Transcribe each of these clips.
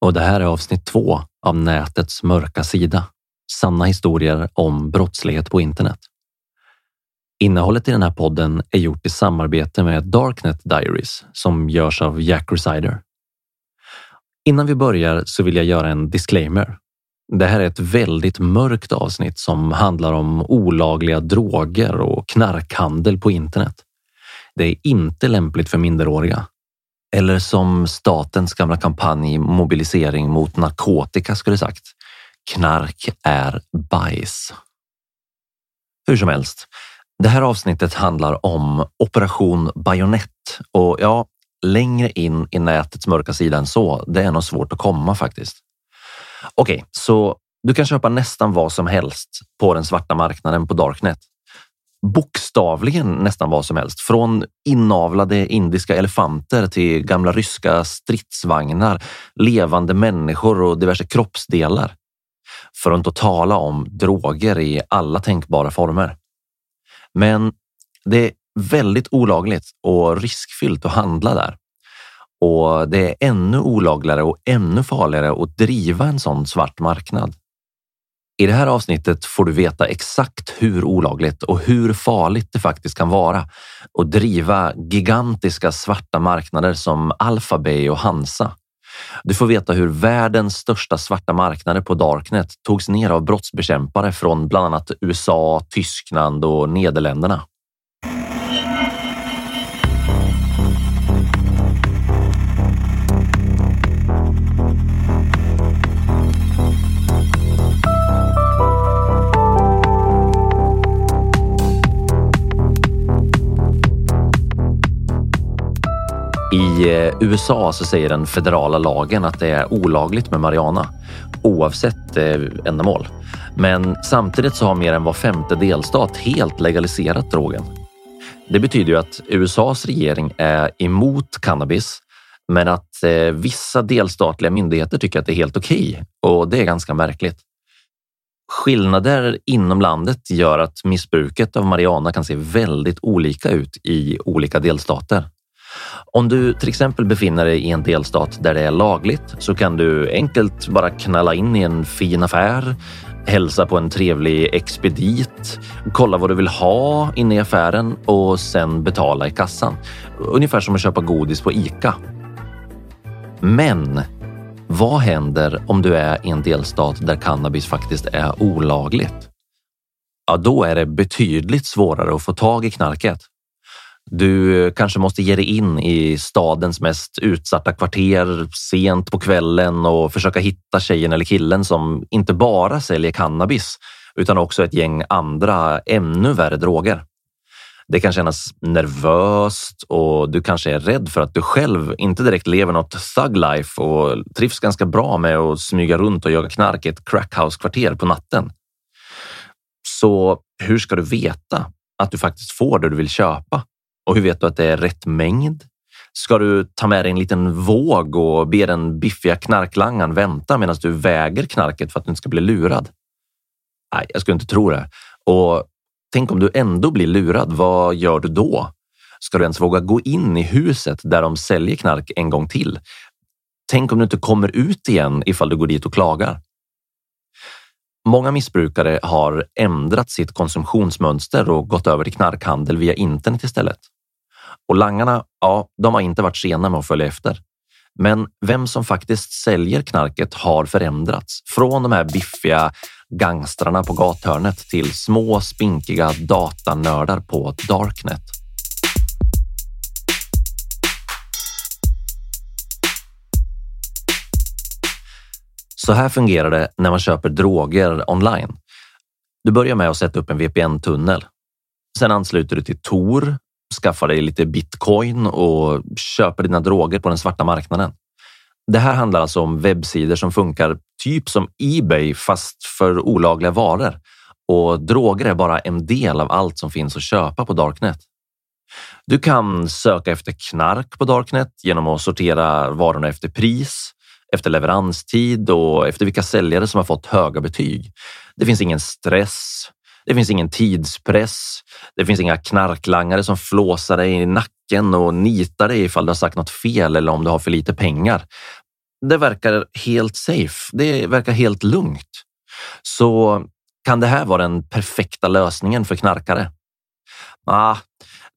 och det här är avsnitt två av Nätets mörka sida. Sanna historier om brottslighet på internet. Innehållet i den här podden är gjort i samarbete med Darknet Diaries som görs av Jack Resider. Innan vi börjar så vill jag göra en disclaimer. Det här är ett väldigt mörkt avsnitt som handlar om olagliga droger och knarkhandel på internet. Det är inte lämpligt för minderåriga. Eller som statens gamla kampanj Mobilisering mot narkotika skulle sagt. Knark är bajs. Hur som helst. Det här avsnittet handlar om Operation Bajonett och ja, längre in i nätets mörka sida än så. Det är nog svårt att komma faktiskt. Okej, så du kan köpa nästan vad som helst på den svarta marknaden på Darknet. Bokstavligen nästan vad som helst. Från inavlade indiska elefanter till gamla ryska stridsvagnar, levande människor och diverse kroppsdelar. För att inte tala om droger i alla tänkbara former. Men det är väldigt olagligt och riskfyllt att handla där. Och det är ännu olagligare och ännu farligare att driva en sån svart marknad. I det här avsnittet får du veta exakt hur olagligt och hur farligt det faktiskt kan vara att driva gigantiska svarta marknader som Alphabay och Hansa. Du får veta hur världens största svarta marknader på Darknet togs ner av brottsbekämpare från bland annat USA, Tyskland och Nederländerna. I eh, USA så säger den federala lagen att det är olagligt med marijuana oavsett eh, ändamål. Men samtidigt så har mer än var femte delstat helt legaliserat drogen. Det betyder ju att USAs regering är emot cannabis, men att eh, vissa delstatliga myndigheter tycker att det är helt okej och det är ganska märkligt. Skillnader inom landet gör att missbruket av marijuana kan se väldigt olika ut i olika delstater. Om du till exempel befinner dig i en delstat där det är lagligt så kan du enkelt bara knalla in i en fin affär, hälsa på en trevlig expedit, kolla vad du vill ha inne i affären och sen betala i kassan. Ungefär som att köpa godis på Ica. Men vad händer om du är i en delstat där cannabis faktiskt är olagligt? Ja, då är det betydligt svårare att få tag i knarket. Du eh, kanske måste ge dig in i stadens mest utsatta kvarter sent på kvällen och försöka hitta tjejen eller killen som inte bara säljer cannabis utan också ett gäng andra ännu värre droger. Det kan kännas nervöst och du kanske är rädd för att du själv inte direkt lever något thug life och trivs ganska bra med att smyga runt och jaga knark i ett crackhouse-kvarter på natten. Så hur ska du veta att du faktiskt får det du vill köpa? Och hur vet du att det är rätt mängd? Ska du ta med dig en liten våg och be den biffiga knarklangaren vänta medan du väger knarket för att du inte ska bli lurad? Nej, jag skulle inte tro det. Och tänk om du ändå blir lurad, vad gör du då? Ska du ens våga gå in i huset där de säljer knark en gång till? Tänk om du inte kommer ut igen ifall du går dit och klagar. Många missbrukare har ändrat sitt konsumtionsmönster och gått över till knarkhandel via internet istället. Och langarna, ja, de har inte varit sena med att följa efter. Men vem som faktiskt säljer knarket har förändrats från de här biffiga gangstrarna på gathörnet till små spinkiga datanördar på Darknet. Så här fungerar det när man köper droger online. Du börjar med att sätta upp en VPN-tunnel. Sen ansluter du till Tor, skaffar dig lite bitcoin och köper dina droger på den svarta marknaden. Det här handlar alltså om webbsidor som funkar typ som Ebay fast för olagliga varor. Och droger är bara en del av allt som finns att köpa på Darknet. Du kan söka efter knark på Darknet genom att sortera varorna efter pris, efter leveranstid och efter vilka säljare som har fått höga betyg. Det finns ingen stress. Det finns ingen tidspress. Det finns inga knarklangare som flåsar dig i nacken och nitar dig ifall du har sagt något fel eller om du har för lite pengar. Det verkar helt safe. Det verkar helt lugnt. Så kan det här vara den perfekta lösningen för knarkare? Ah,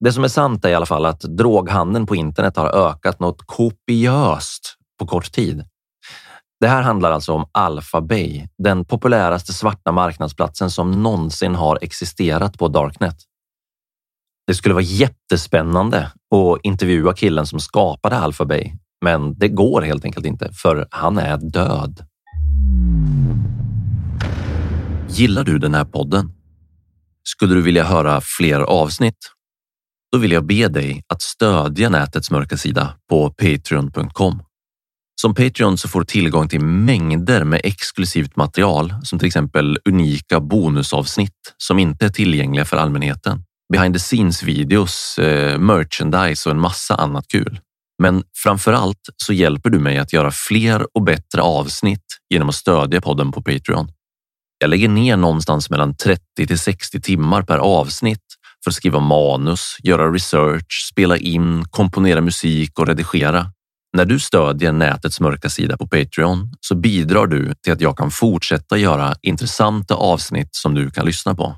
det som är sant är i alla fall att droghandeln på internet har ökat något kopiöst på kort tid. Det här handlar alltså om Alphabay, den populäraste svarta marknadsplatsen som någonsin har existerat på Darknet. Det skulle vara jättespännande att intervjua killen som skapade Alphabay, men det går helt enkelt inte för han är död. Gillar du den här podden? Skulle du vilja höra fler avsnitt? Då vill jag be dig att stödja nätets mörka sida på patreon.com. Som Patreon så får du tillgång till mängder med exklusivt material som till exempel unika bonusavsnitt som inte är tillgängliga för allmänheten. Behind the scenes videos, eh, merchandise och en massa annat kul. Men framför allt så hjälper du mig att göra fler och bättre avsnitt genom att stödja podden på Patreon. Jag lägger ner någonstans mellan 30 till 60 timmar per avsnitt för att skriva manus, göra research, spela in, komponera musik och redigera. När du stödjer nätets mörka sida på Patreon så bidrar du till att jag kan fortsätta göra intressanta avsnitt som du kan lyssna på.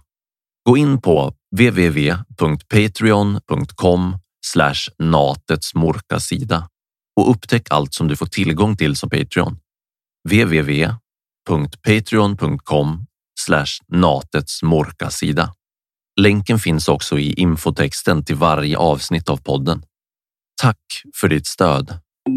Gå in på www.patreon.com natets mörka sida och upptäck allt som du får tillgång till som Patreon. www.patreon.com natets mörka sida. Länken finns också i infotexten till varje avsnitt av podden. Tack för ditt stöd. Så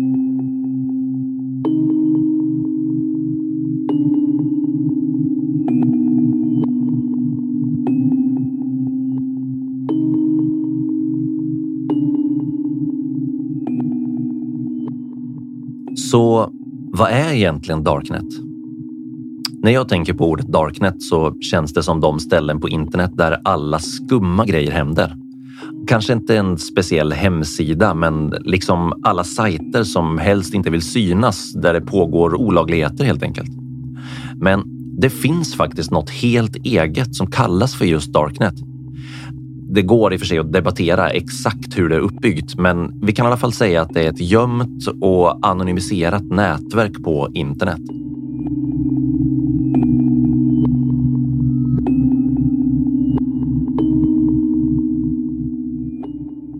vad är egentligen Darknet? När jag tänker på ordet Darknet så känns det som de ställen på internet där alla skumma grejer händer. Kanske inte en speciell hemsida, men liksom alla sajter som helst inte vill synas där det pågår olagligheter helt enkelt. Men det finns faktiskt något helt eget som kallas för just Darknet. Det går i och för sig att debattera exakt hur det är uppbyggt, men vi kan i alla fall säga att det är ett gömt och anonymiserat nätverk på internet.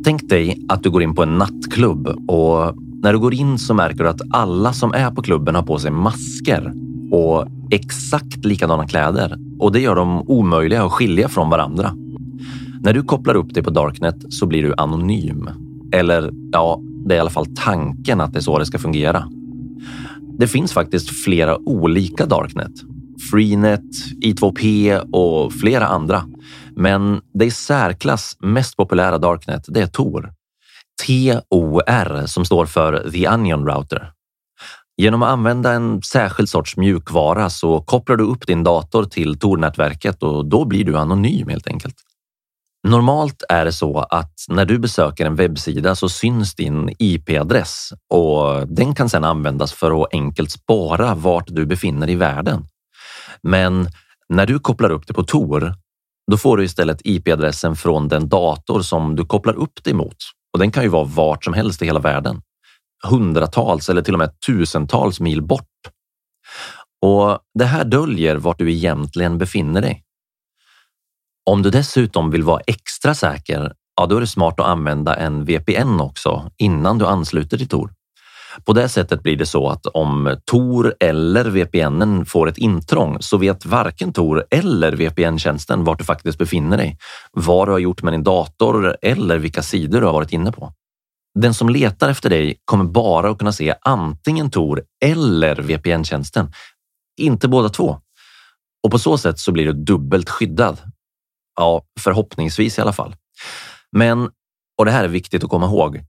Tänk dig att du går in på en nattklubb och När du går in så märker du att alla som är på klubben har på sig masker och exakt likadana kläder och det gör dem omöjliga att skilja från varandra. När du kopplar upp dig på Darknet så blir du anonym. Eller ja, det är i alla fall tanken att det är så det ska fungera. Det finns faktiskt flera olika Darknet. Freenet, I2P och flera andra. Men det i särklass mest populära Darknet, det är Tor. TOR som står för The Onion Router. Genom att använda en särskild sorts mjukvara så kopplar du upp din dator till Tor-nätverket och då blir du anonym helt enkelt. Normalt är det så att när du besöker en webbsida så syns din IP-adress och den kan sedan användas för att enkelt spara vart du befinner i världen. Men när du kopplar upp det på Tor, då får du istället IP-adressen från den dator som du kopplar upp dig mot Och den kan ju vara vart som helst i hela världen. Hundratals eller till och med tusentals mil bort. Och det här döljer vart du egentligen befinner dig. Om du dessutom vill vara extra säker, ja då är det smart att använda en VPN också innan du ansluter till Tor. På det sättet blir det så att om Tor eller VPN får ett intrång så vet varken Tor eller VPN-tjänsten vart du faktiskt befinner dig, vad du har gjort med din dator eller vilka sidor du har varit inne på. Den som letar efter dig kommer bara att kunna se antingen Tor eller VPN-tjänsten, inte båda två. Och på så sätt så blir du dubbelt skyddad. Ja, förhoppningsvis i alla fall. Men, och det här är viktigt att komma ihåg,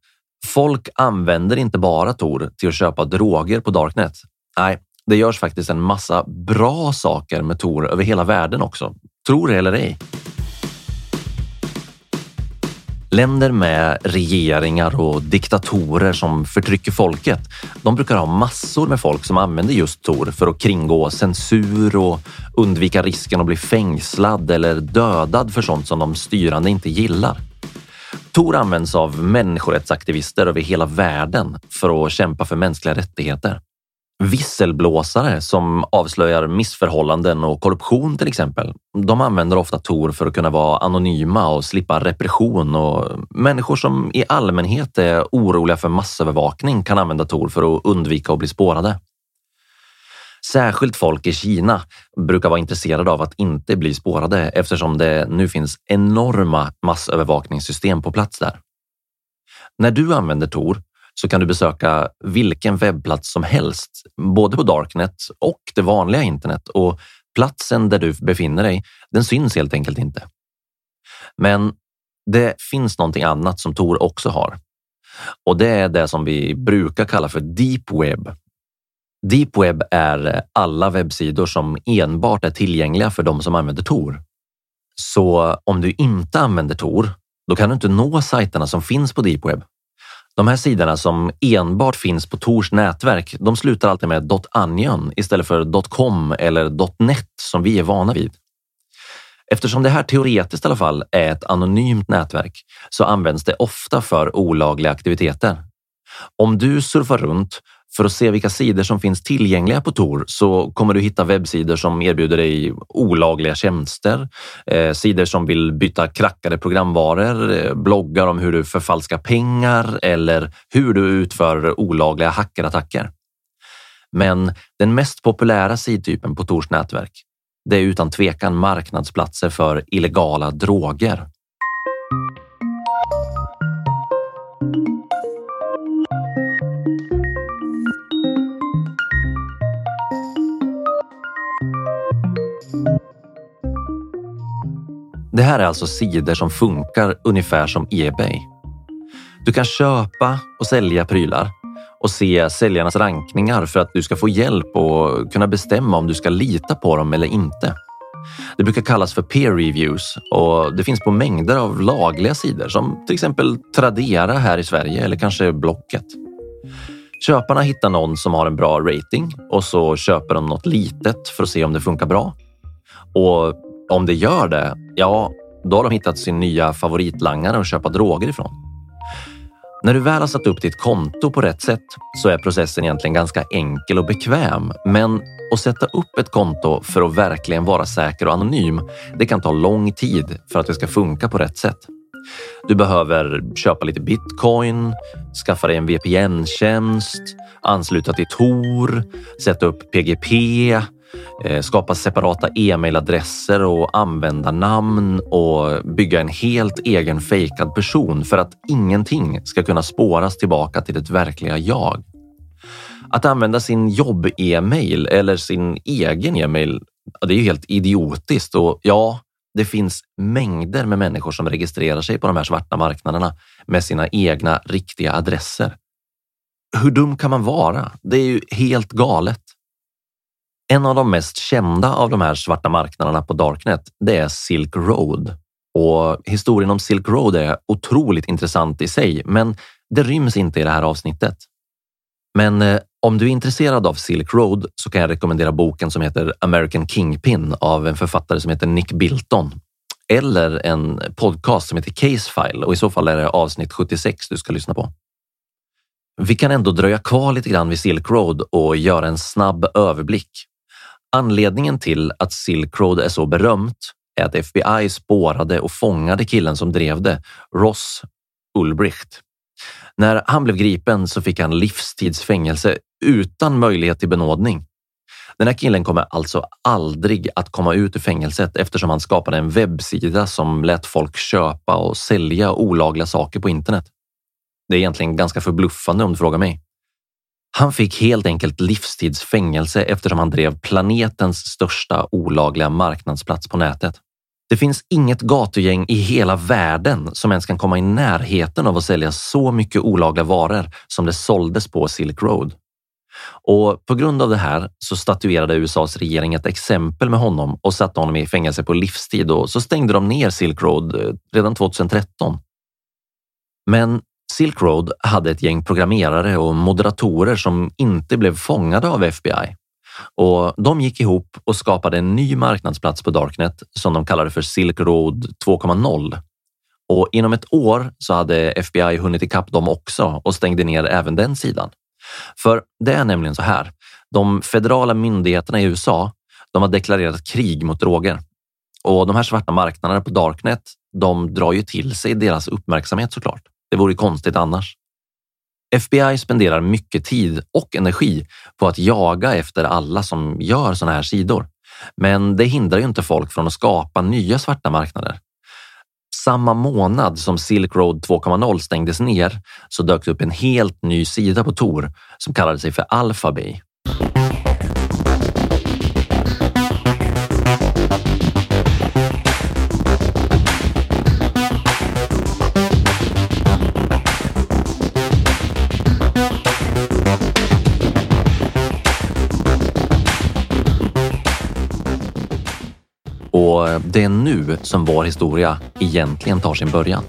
Folk använder inte bara Tor till att köpa droger på Darknet. Nej, det görs faktiskt en massa bra saker med Tor över hela världen också. Tror det eller ej. Länder med regeringar och diktatorer som förtrycker folket, de brukar ha massor med folk som använder just Tor för att kringgå censur och undvika risken att bli fängslad eller dödad för sånt som de styrande inte gillar. Tor används av människorättsaktivister över hela världen för att kämpa för mänskliga rättigheter. Visselblåsare som avslöjar missförhållanden och korruption till exempel. De använder ofta Tor för att kunna vara anonyma och slippa repression och människor som i allmänhet är oroliga för massövervakning kan använda Tor för att undvika att bli spårade. Särskilt folk i Kina brukar vara intresserade av att inte bli spårade eftersom det nu finns enorma massövervakningssystem på plats där. När du använder Tor så kan du besöka vilken webbplats som helst, både på Darknet och det vanliga internet och platsen där du befinner dig, den syns helt enkelt inte. Men det finns någonting annat som Tor också har och det är det som vi brukar kalla för deep web Deep Web är alla webbsidor som enbart är tillgängliga för de som använder Tor. Så om du inte använder Tor, då kan du inte nå sajterna som finns på Deep Web. De här sidorna som enbart finns på Tors nätverk, de slutar alltid med .onion istället för .com eller .net som vi är vana vid. Eftersom det här teoretiskt i alla fall är ett anonymt nätverk så används det ofta för olagliga aktiviteter. Om du surfar runt för att se vilka sidor som finns tillgängliga på Tor så kommer du hitta webbsidor som erbjuder dig olagliga tjänster, eh, sidor som vill byta krackade programvaror, eh, bloggar om hur du förfalskar pengar eller hur du utför olagliga hackerattacker. Men den mest populära sidtypen på Tors nätverk, det är utan tvekan marknadsplatser för illegala droger. Det här är alltså sidor som funkar ungefär som Ebay. Du kan köpa och sälja prylar och se säljarnas rankningar för att du ska få hjälp och kunna bestämma om du ska lita på dem eller inte. Det brukar kallas för peer reviews och det finns på mängder av lagliga sidor som till exempel Tradera här i Sverige eller kanske Blocket. Köparna hittar någon som har en bra rating och så köper de något litet för att se om det funkar bra. Och om det gör det, ja, då har de hittat sin nya favoritlangare att köpa droger ifrån. När du väl har satt upp ditt konto på rätt sätt så är processen egentligen ganska enkel och bekväm. Men att sätta upp ett konto för att verkligen vara säker och anonym, det kan ta lång tid för att det ska funka på rätt sätt. Du behöver köpa lite bitcoin, skaffa dig en VPN-tjänst, ansluta till Tor, sätta upp PGP, Eh, skapa separata e-mailadresser och användarnamn och bygga en helt egen fejkad person för att ingenting ska kunna spåras tillbaka till det verkliga jag. Att använda sin jobb-e-mail eller sin egen e-mail, det är ju helt idiotiskt och ja, det finns mängder med människor som registrerar sig på de här svarta marknaderna med sina egna riktiga adresser. Hur dum kan man vara? Det är ju helt galet. En av de mest kända av de här svarta marknaderna på Darknet, det är Silk Road. Och historien om Silk Road är otroligt intressant i sig, men det ryms inte i det här avsnittet. Men eh, om du är intresserad av Silk Road så kan jag rekommendera boken som heter American Kingpin av en författare som heter Nick Bilton. Eller en podcast som heter Case File och i så fall är det avsnitt 76 du ska lyssna på. Vi kan ändå dröja kvar lite grann vid Silk Road och göra en snabb överblick. Anledningen till att Silk Road är så berömt är att FBI spårade och fångade killen som drev det, Ross Ulbricht. När han blev gripen så fick han livstidsfängelse utan möjlighet till benådning. Den här killen kommer alltså aldrig att komma ut ur fängelset eftersom han skapade en webbsida som lät folk köpa och sälja olagliga saker på internet. Det är egentligen ganska förbluffande om du frågar mig. Han fick helt enkelt livstidsfängelse eftersom han drev planetens största olagliga marknadsplats på nätet. Det finns inget gatugäng i hela världen som ens kan komma i närheten av att sälja så mycket olagliga varor som det såldes på Silk Road. Och på grund av det här så statuerade USAs regering ett exempel med honom och satte honom i fängelse på livstid och så stängde de ner Silk Road eh, redan 2013. Men Silk Road hade ett gäng programmerare och moderatorer som inte blev fångade av FBI och de gick ihop och skapade en ny marknadsplats på Darknet som de kallade för Silk Road 2.0. Och inom ett år så hade FBI hunnit ikapp dem också och stängde ner även den sidan. För det är nämligen så här. De federala myndigheterna i USA, de har deklarerat krig mot droger och de här svarta marknaderna på Darknet, de drar ju till sig deras uppmärksamhet såklart. Det vore konstigt annars. FBI spenderar mycket tid och energi på att jaga efter alla som gör sådana här sidor. Men det hindrar ju inte folk från att skapa nya svarta marknader. Samma månad som Silk Road 2.0 stängdes ner så dök det upp en helt ny sida på Tor som kallade sig för Alphabay. Och eh, det är nu som vår historia egentligen tar sin början.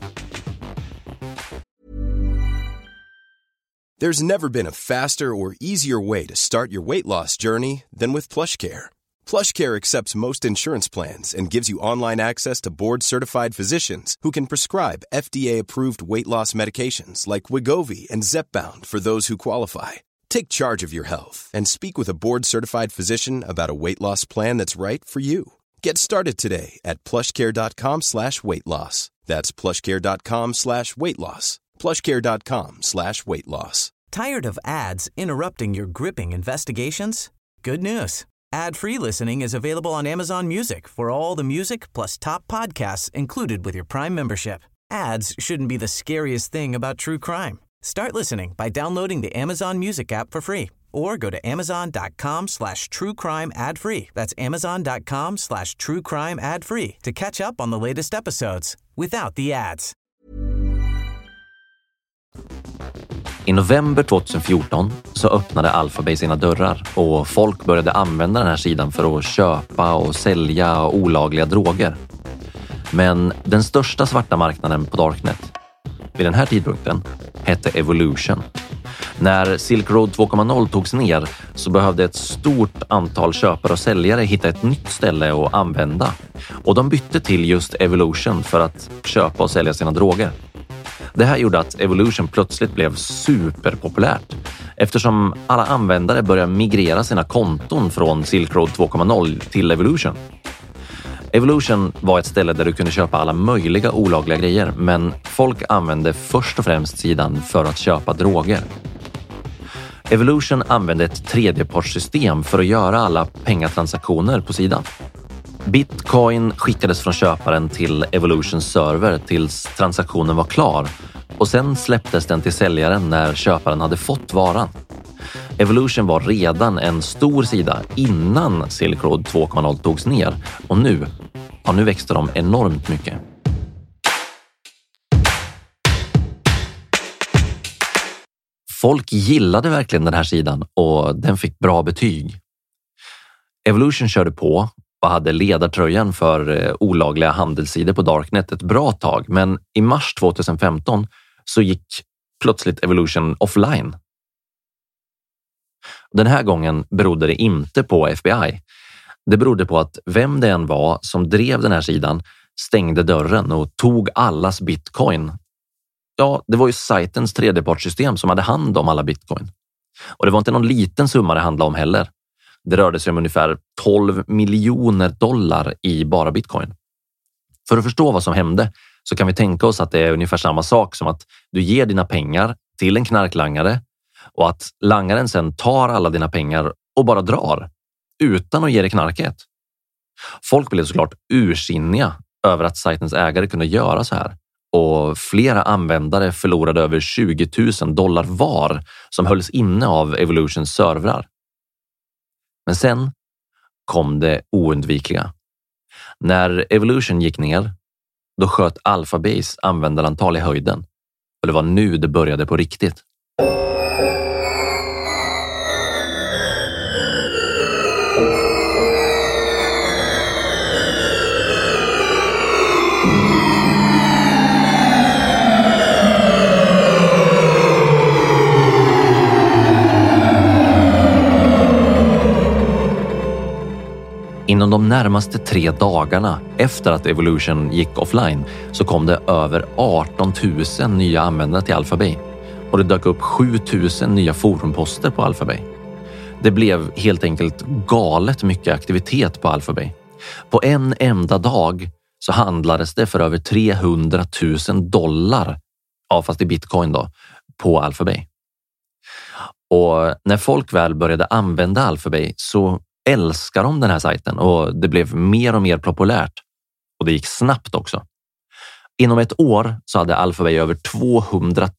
There's never been a faster or easier way to start your weight loss journey than with PlushCare. PlushCare accepts most insurance plans and gives you online access to board-certified physicians who can prescribe FDA-approved weight loss medications like Wigovi and Zepbound for those who qualify. Take charge of your health and speak with a board-certified physician about a weight loss plan that's right for you. Get started today at plushcare.com slash weight loss. That's plushcare.com slash weight loss. Plushcare.com slash weight loss. Tired of ads interrupting your gripping investigations? Good news. Ad-free listening is available on Amazon Music for all the music plus top podcasts included with your Prime membership. Ads shouldn't be the scariest thing about true crime. Start listening by downloading the Amazon Music app for free or go to amazon.com slash true crime ad free. That's amazon.com slash true crime ad free to catch up on the latest episodes without the ads. I november 2014 så öppnade Alphabay sina dörrar och folk började använda den här sidan för att köpa och sälja olagliga droger. Men den största svarta marknaden på Darknet vid den här tidpunkten hette Evolution när Silk Road 2.0 togs ner så behövde ett stort antal köpare och säljare hitta ett nytt ställe att använda och de bytte till just Evolution för att köpa och sälja sina droger. Det här gjorde att Evolution plötsligt blev superpopulärt eftersom alla användare började migrera sina konton från Silk Road 2.0 till Evolution. Evolution var ett ställe där du kunde köpa alla möjliga olagliga grejer, men folk använde först och främst sidan för att köpa droger. Evolution använde ett tredjepartssystem för att göra alla pengatransaktioner på sidan. Bitcoin skickades från köparen till Evolutions server tills transaktionen var klar och sen släpptes den till säljaren när köparen hade fått varan. Evolution var redan en stor sida innan Silk Road 2.0 togs ner och nu, ja, nu växte de enormt mycket. Folk gillade verkligen den här sidan och den fick bra betyg. Evolution körde på och hade ledartröjan för eh, olagliga handelssidor på Darknet ett bra tag, men i mars 2015 så gick plötsligt Evolution offline. Den här gången berodde det inte på FBI. Det berodde på att vem det än var som drev den här sidan stängde dörren och tog allas bitcoin. Ja, det var ju sajtens tredjepartssystem som hade hand om alla bitcoin. Och det var inte någon liten summa det handlade om heller. Det rörde sig om ungefär 12 miljoner dollar i bara bitcoin. För att förstå vad som hände så kan vi tänka oss att det är ungefär samma sak som att du ger dina pengar till en knarklangare och att langaren sen tar alla dina pengar och bara drar utan att ge dig knarket. Folk blev såklart ursinniga över att sajtens ägare kunde göra så här och flera användare förlorade över 20 000 dollar var som hölls inne av Evolutions servrar. Men sen kom det oundvikliga. När Evolution gick ner, då sköt Alphabase användarantal i höjden och det var nu det började på riktigt. Inom de närmaste tre dagarna efter att Evolution gick offline så kom det över 18 000 nya användare till Alphabay och det dök upp 7 000 nya forumposter på Alphabay. Det blev helt enkelt galet mycket aktivitet på Alphabay. På en enda dag så handlades det för över 300 000 dollar, ja fast i bitcoin då, på Alphabay. Och när folk väl började använda Alphabay så älskar de den här sajten och det blev mer och mer populärt. Och det gick snabbt också. Inom ett år så hade Alphabay över 200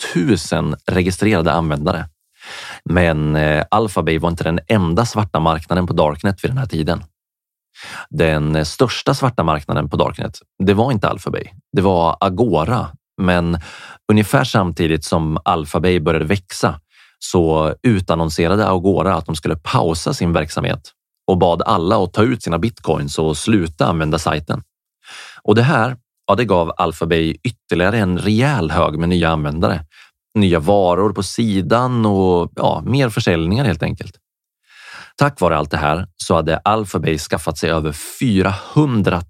000 registrerade användare. Men eh, Alphabay var inte den enda svarta marknaden på Darknet vid den här tiden. Den största svarta marknaden på Darknet, det var inte Alphabay. Det var Agora, men ungefär samtidigt som Alphabay började växa så utannonserade Agora att de skulle pausa sin verksamhet och bad alla att ta ut sina bitcoins och sluta använda sajten. Och det här ja, det gav Alphabay ytterligare en rejäl hög med nya användare. Nya varor på sidan och ja, mer försäljningar helt enkelt. Tack vare allt det här så hade Alphabay skaffat sig över 400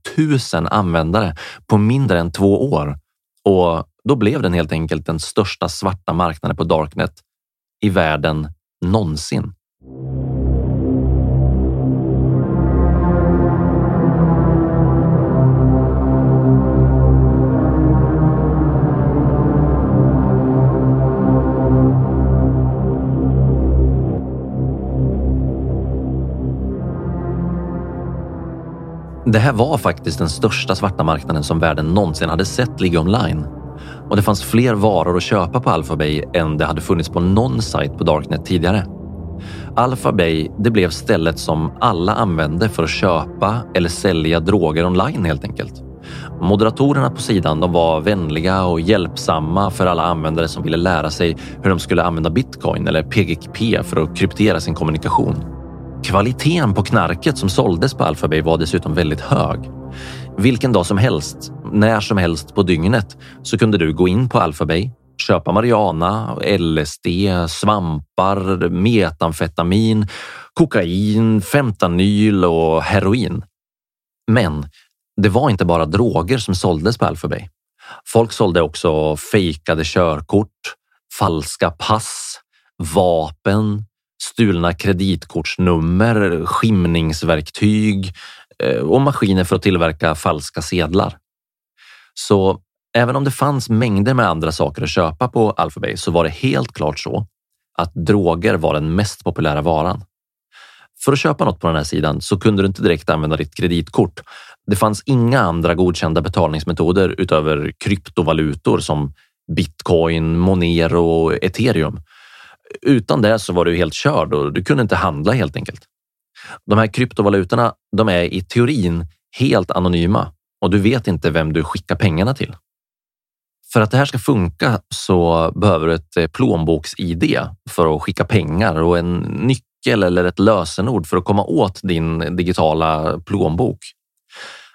000 användare på mindre än två år och då blev den helt enkelt den största svarta marknaden på Darknet i världen någonsin. Det här var faktiskt den största svarta marknaden som världen någonsin hade sett ligga online. Och det fanns fler varor att köpa på Alphabay än det hade funnits på någon sajt på Darknet tidigare. Alphabay det blev stället som alla använde för att köpa eller sälja droger online helt enkelt. Moderatorerna på sidan de var vänliga och hjälpsamma för alla användare som ville lära sig hur de skulle använda bitcoin eller PGP för att kryptera sin kommunikation. Kvaliteten på knarket som såldes på Alphabay var dessutom väldigt hög. Vilken dag som helst, när som helst på dygnet så kunde du gå in på Alphabay, köpa marijuana, LSD, svampar, metamfetamin, kokain, fentanyl och heroin. Men det var inte bara droger som såldes på Alphabay. Folk sålde också fejkade körkort, falska pass, vapen, stulna kreditkortsnummer, skimningsverktyg, eh, och maskiner för att tillverka falska sedlar. Så även om det fanns mängder med andra saker att köpa på Alphabay så var det helt klart så att droger var den mest populära varan. För att köpa något på den här sidan så kunde du inte direkt använda ditt kreditkort. Det fanns inga andra godkända betalningsmetoder utöver kryptovalutor som bitcoin, monero och ethereum. Utan det så var du helt körd och du kunde inte handla helt enkelt. De här kryptovalutorna, de är i teorin helt anonyma och du vet inte vem du skickar pengarna till. För att det här ska funka så behöver du ett eh, plånboks-id för att skicka pengar och en nyckel eller ett lösenord för att komma åt din digitala plånbok.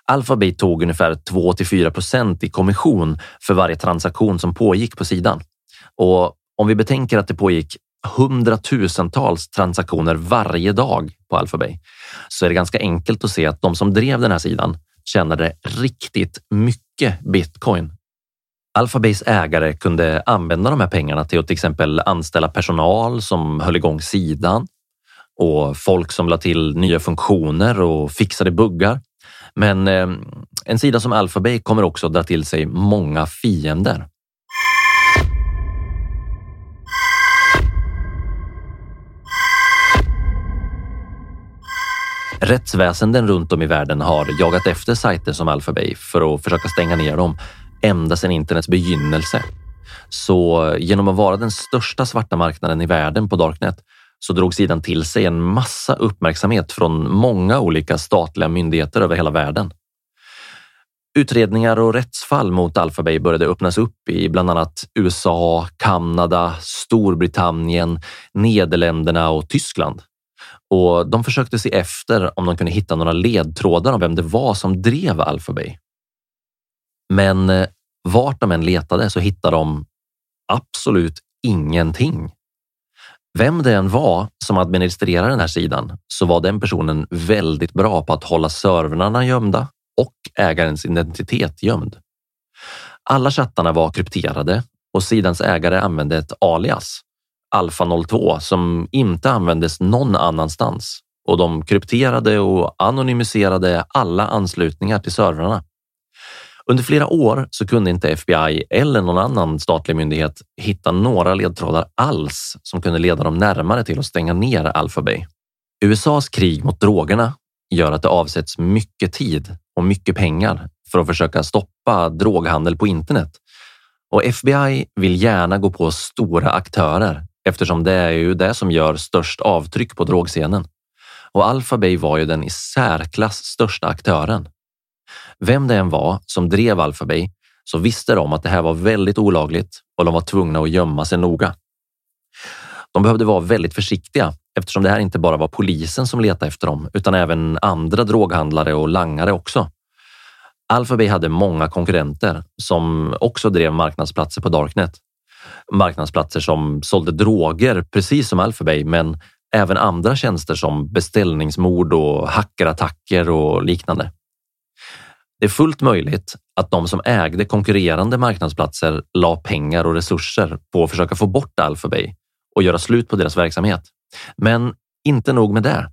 Alphabet tog ungefär 2 till 4 procent i kommission för varje transaktion som pågick på sidan. Och om vi betänker att det pågick hundratusentals transaktioner varje dag på AlphaBay så är det ganska enkelt att se att de som drev den här sidan tjänade riktigt mycket bitcoin. Alphabays ägare kunde använda de här pengarna till att till exempel anställa personal som höll igång sidan och folk som la till nya funktioner och fixade buggar. Men eh, en sida som AlphaBay kommer också dra till sig många fiender. Rättsväsenden runt om i världen har jagat efter sajter som AlphaBay för att försöka stänga ner dem ända sedan internets begynnelse. Så genom att vara den största svarta marknaden i världen på Darknet så drog sidan till sig en massa uppmärksamhet från många olika statliga myndigheter över hela världen. Utredningar och rättsfall mot AlphaBay började öppnas upp i bland annat USA, Kanada, Storbritannien, Nederländerna och Tyskland. Och de försökte se efter om de kunde hitta några ledtrådar om vem det var som drev Alphabay. Men eh, vart de än letade så hittade de absolut ingenting. Vem det än var som administrerade den här sidan så var den personen väldigt bra på att hålla servrarna gömda och ägarens identitet gömd. Alla chattarna var krypterade och sidans ägare använde ett alias, Alfa 02, som inte användes någon annanstans och de krypterade och anonymiserade alla anslutningar till servrarna. Under flera år så kunde inte FBI eller någon annan statlig myndighet hitta några ledtrådar alls som kunde leda dem närmare till att stänga ner Alphabay. USAs krig mot drogerna gör att det avsätts mycket tid och mycket pengar för att försöka stoppa droghandel på internet. Och FBI vill gärna gå på stora aktörer eftersom det är ju det som gör störst avtryck på drogscenen. Och Alphabet var ju den i särklass största aktören. Vem det än var som drev Alphabet så visste de att det här var väldigt olagligt och de var tvungna att gömma sig noga. De behövde vara väldigt försiktiga eftersom det här inte bara var polisen som letade efter dem utan även andra droghandlare och langare också. Alphabay hade många konkurrenter som också drev marknadsplatser på Darknet. Marknadsplatser som sålde droger precis som Alphabay, men även andra tjänster som beställningsmord och hackerattacker och liknande. Det är fullt möjligt att de som ägde konkurrerande marknadsplatser la pengar och resurser på att försöka få bort Alphabay och göra slut på deras verksamhet. Men inte nog med det.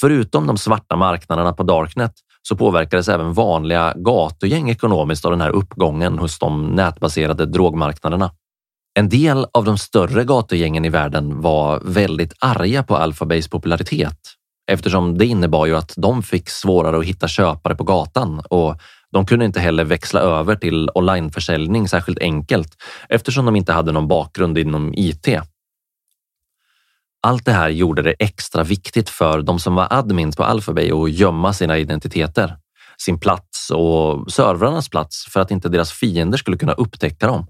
Förutom de svarta marknaderna på Darknet så påverkades även vanliga gatugäng ekonomiskt av den här uppgången hos de nätbaserade drogmarknaderna. En del av de större gatugängen i världen var väldigt arga på Alphabays popularitet eftersom det innebar ju att de fick svårare att hitta köpare på gatan och de kunde inte heller växla över till onlineförsäljning särskilt enkelt eftersom de inte hade någon bakgrund inom IT. Allt det här gjorde det extra viktigt för de som var admins på Alphabay att gömma sina identiteter, sin plats och servrarnas plats för att inte deras fiender skulle kunna upptäcka dem.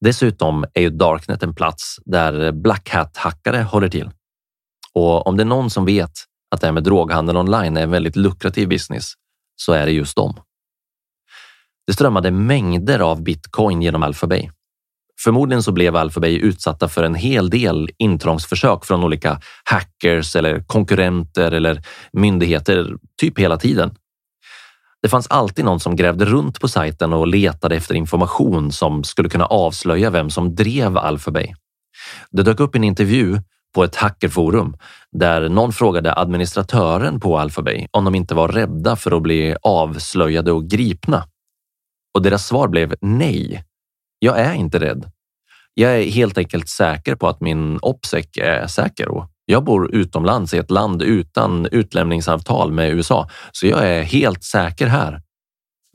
Dessutom är ju Darknet en plats där Black Hat-hackare håller till. Och om det är någon som vet att det här med droghandel online är en väldigt lukrativ business så är det just dem. Det strömmade mängder av bitcoin genom Alphabay. Förmodligen så blev Alphabay utsatta för en hel del intrångsförsök från olika hackers eller konkurrenter eller myndigheter typ hela tiden. Det fanns alltid någon som grävde runt på sajten och letade efter information som skulle kunna avslöja vem som drev Alphabay. Det dök upp en intervju på ett hackerforum där någon frågade administratören på Alphabay om de inte var rädda för att bli avslöjade och gripna. Och deras svar blev nej. Jag är inte rädd. Jag är helt enkelt säker på att min OPSEC är säker och jag bor utomlands i ett land utan utlämningsavtal med USA, så jag är helt säker här.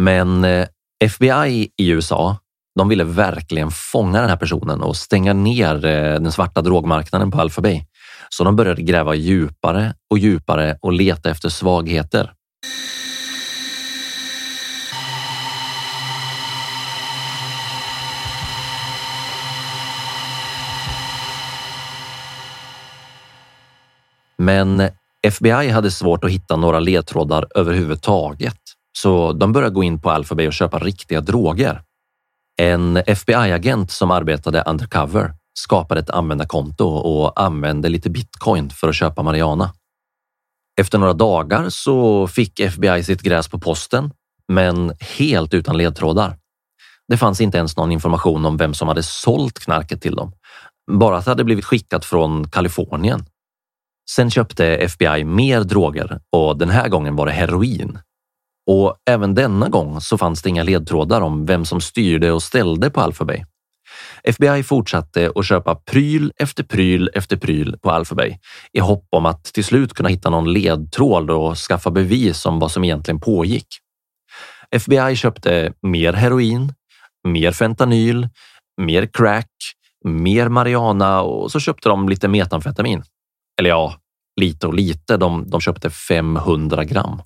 Men eh, FBI i USA, de ville verkligen fånga den här personen och stänga ner eh, den svarta drogmarknaden på Alphabay, Så de började gräva djupare och djupare och leta efter svagheter. Men FBI hade svårt att hitta några ledtrådar överhuvudtaget, så de började gå in på Alphabay och köpa riktiga droger. En FBI-agent som arbetade undercover skapade ett användarkonto och använde lite bitcoin för att köpa Mariana. Efter några dagar så fick FBI sitt gräs på posten, men helt utan ledtrådar. Det fanns inte ens någon information om vem som hade sålt knarket till dem. Bara att det hade blivit skickat från Kalifornien. Sen köpte FBI mer droger och den här gången var det heroin. Och även denna gång så fanns det inga ledtrådar om vem som styrde och ställde på Alphabay. FBI fortsatte att köpa pryl efter pryl efter pryl på Alphabay i hopp om att till slut kunna hitta någon ledtråd och skaffa bevis om vad som egentligen pågick. FBI köpte mer heroin, mer fentanyl, mer crack, mer marijuana och så köpte de lite metamfetamin. Eller ja, lite och lite. De, de köpte 500 gram.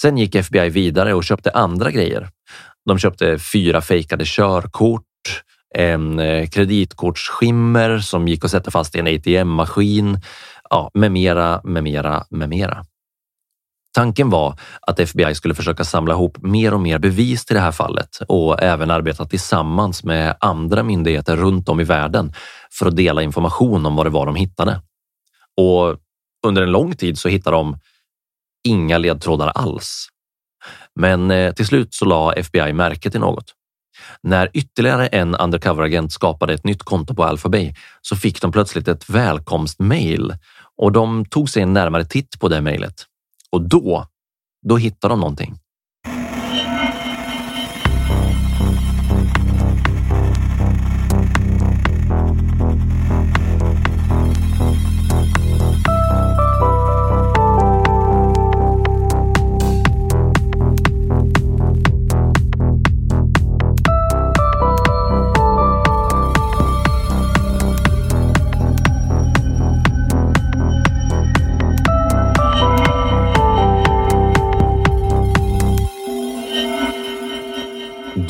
Sen gick FBI vidare och köpte andra grejer. De köpte fyra fejkade körkort, en eh, kreditkortsskimmer som gick att sätta fast i en ATM-maskin, ja, med mera, med mera, med mera. Tanken var att FBI skulle försöka samla ihop mer och mer bevis till det här fallet och även arbeta tillsammans med andra myndigheter runt om i världen för att dela information om vad det var de hittade. Och under en lång tid så hittade de inga ledtrådar alls. Men eh, till slut så la FBI märke till något. När ytterligare en undercover-agent skapade ett nytt konto på AlphaBay så fick de plötsligt ett välkomstmail och de tog sig en närmare titt på det mejlet. Och då, då hittade de någonting.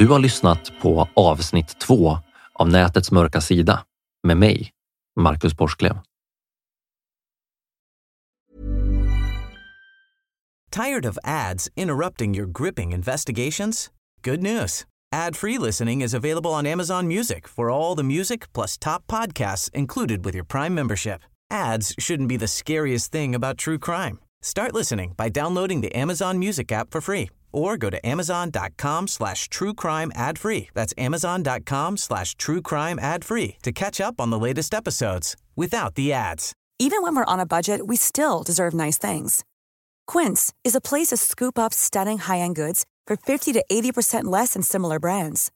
Du har lyssnat på avsnitt två av Nätets mörka sida med mig, Marcus Borsklev. Tired of ads interrupting your gripping investigations? Good news. Ad-free listening is available on Amazon Music for all the music plus top podcasts included with your Prime membership. Ads shouldn't be the scariest thing about true crime. Start listening by downloading the Amazon Music app for free or go to amazon.com slash true crime ad free. That's amazon.com slash true crime ad free to catch up on the latest episodes without the ads. Even when we're on a budget, we still deserve nice things. Quince is a place to scoop up stunning high-end goods for 50 to 80% less than similar brands.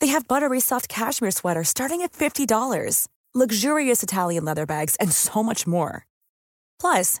They have buttery soft cashmere sweaters starting at $50, luxurious Italian leather bags, and so much more. Plus,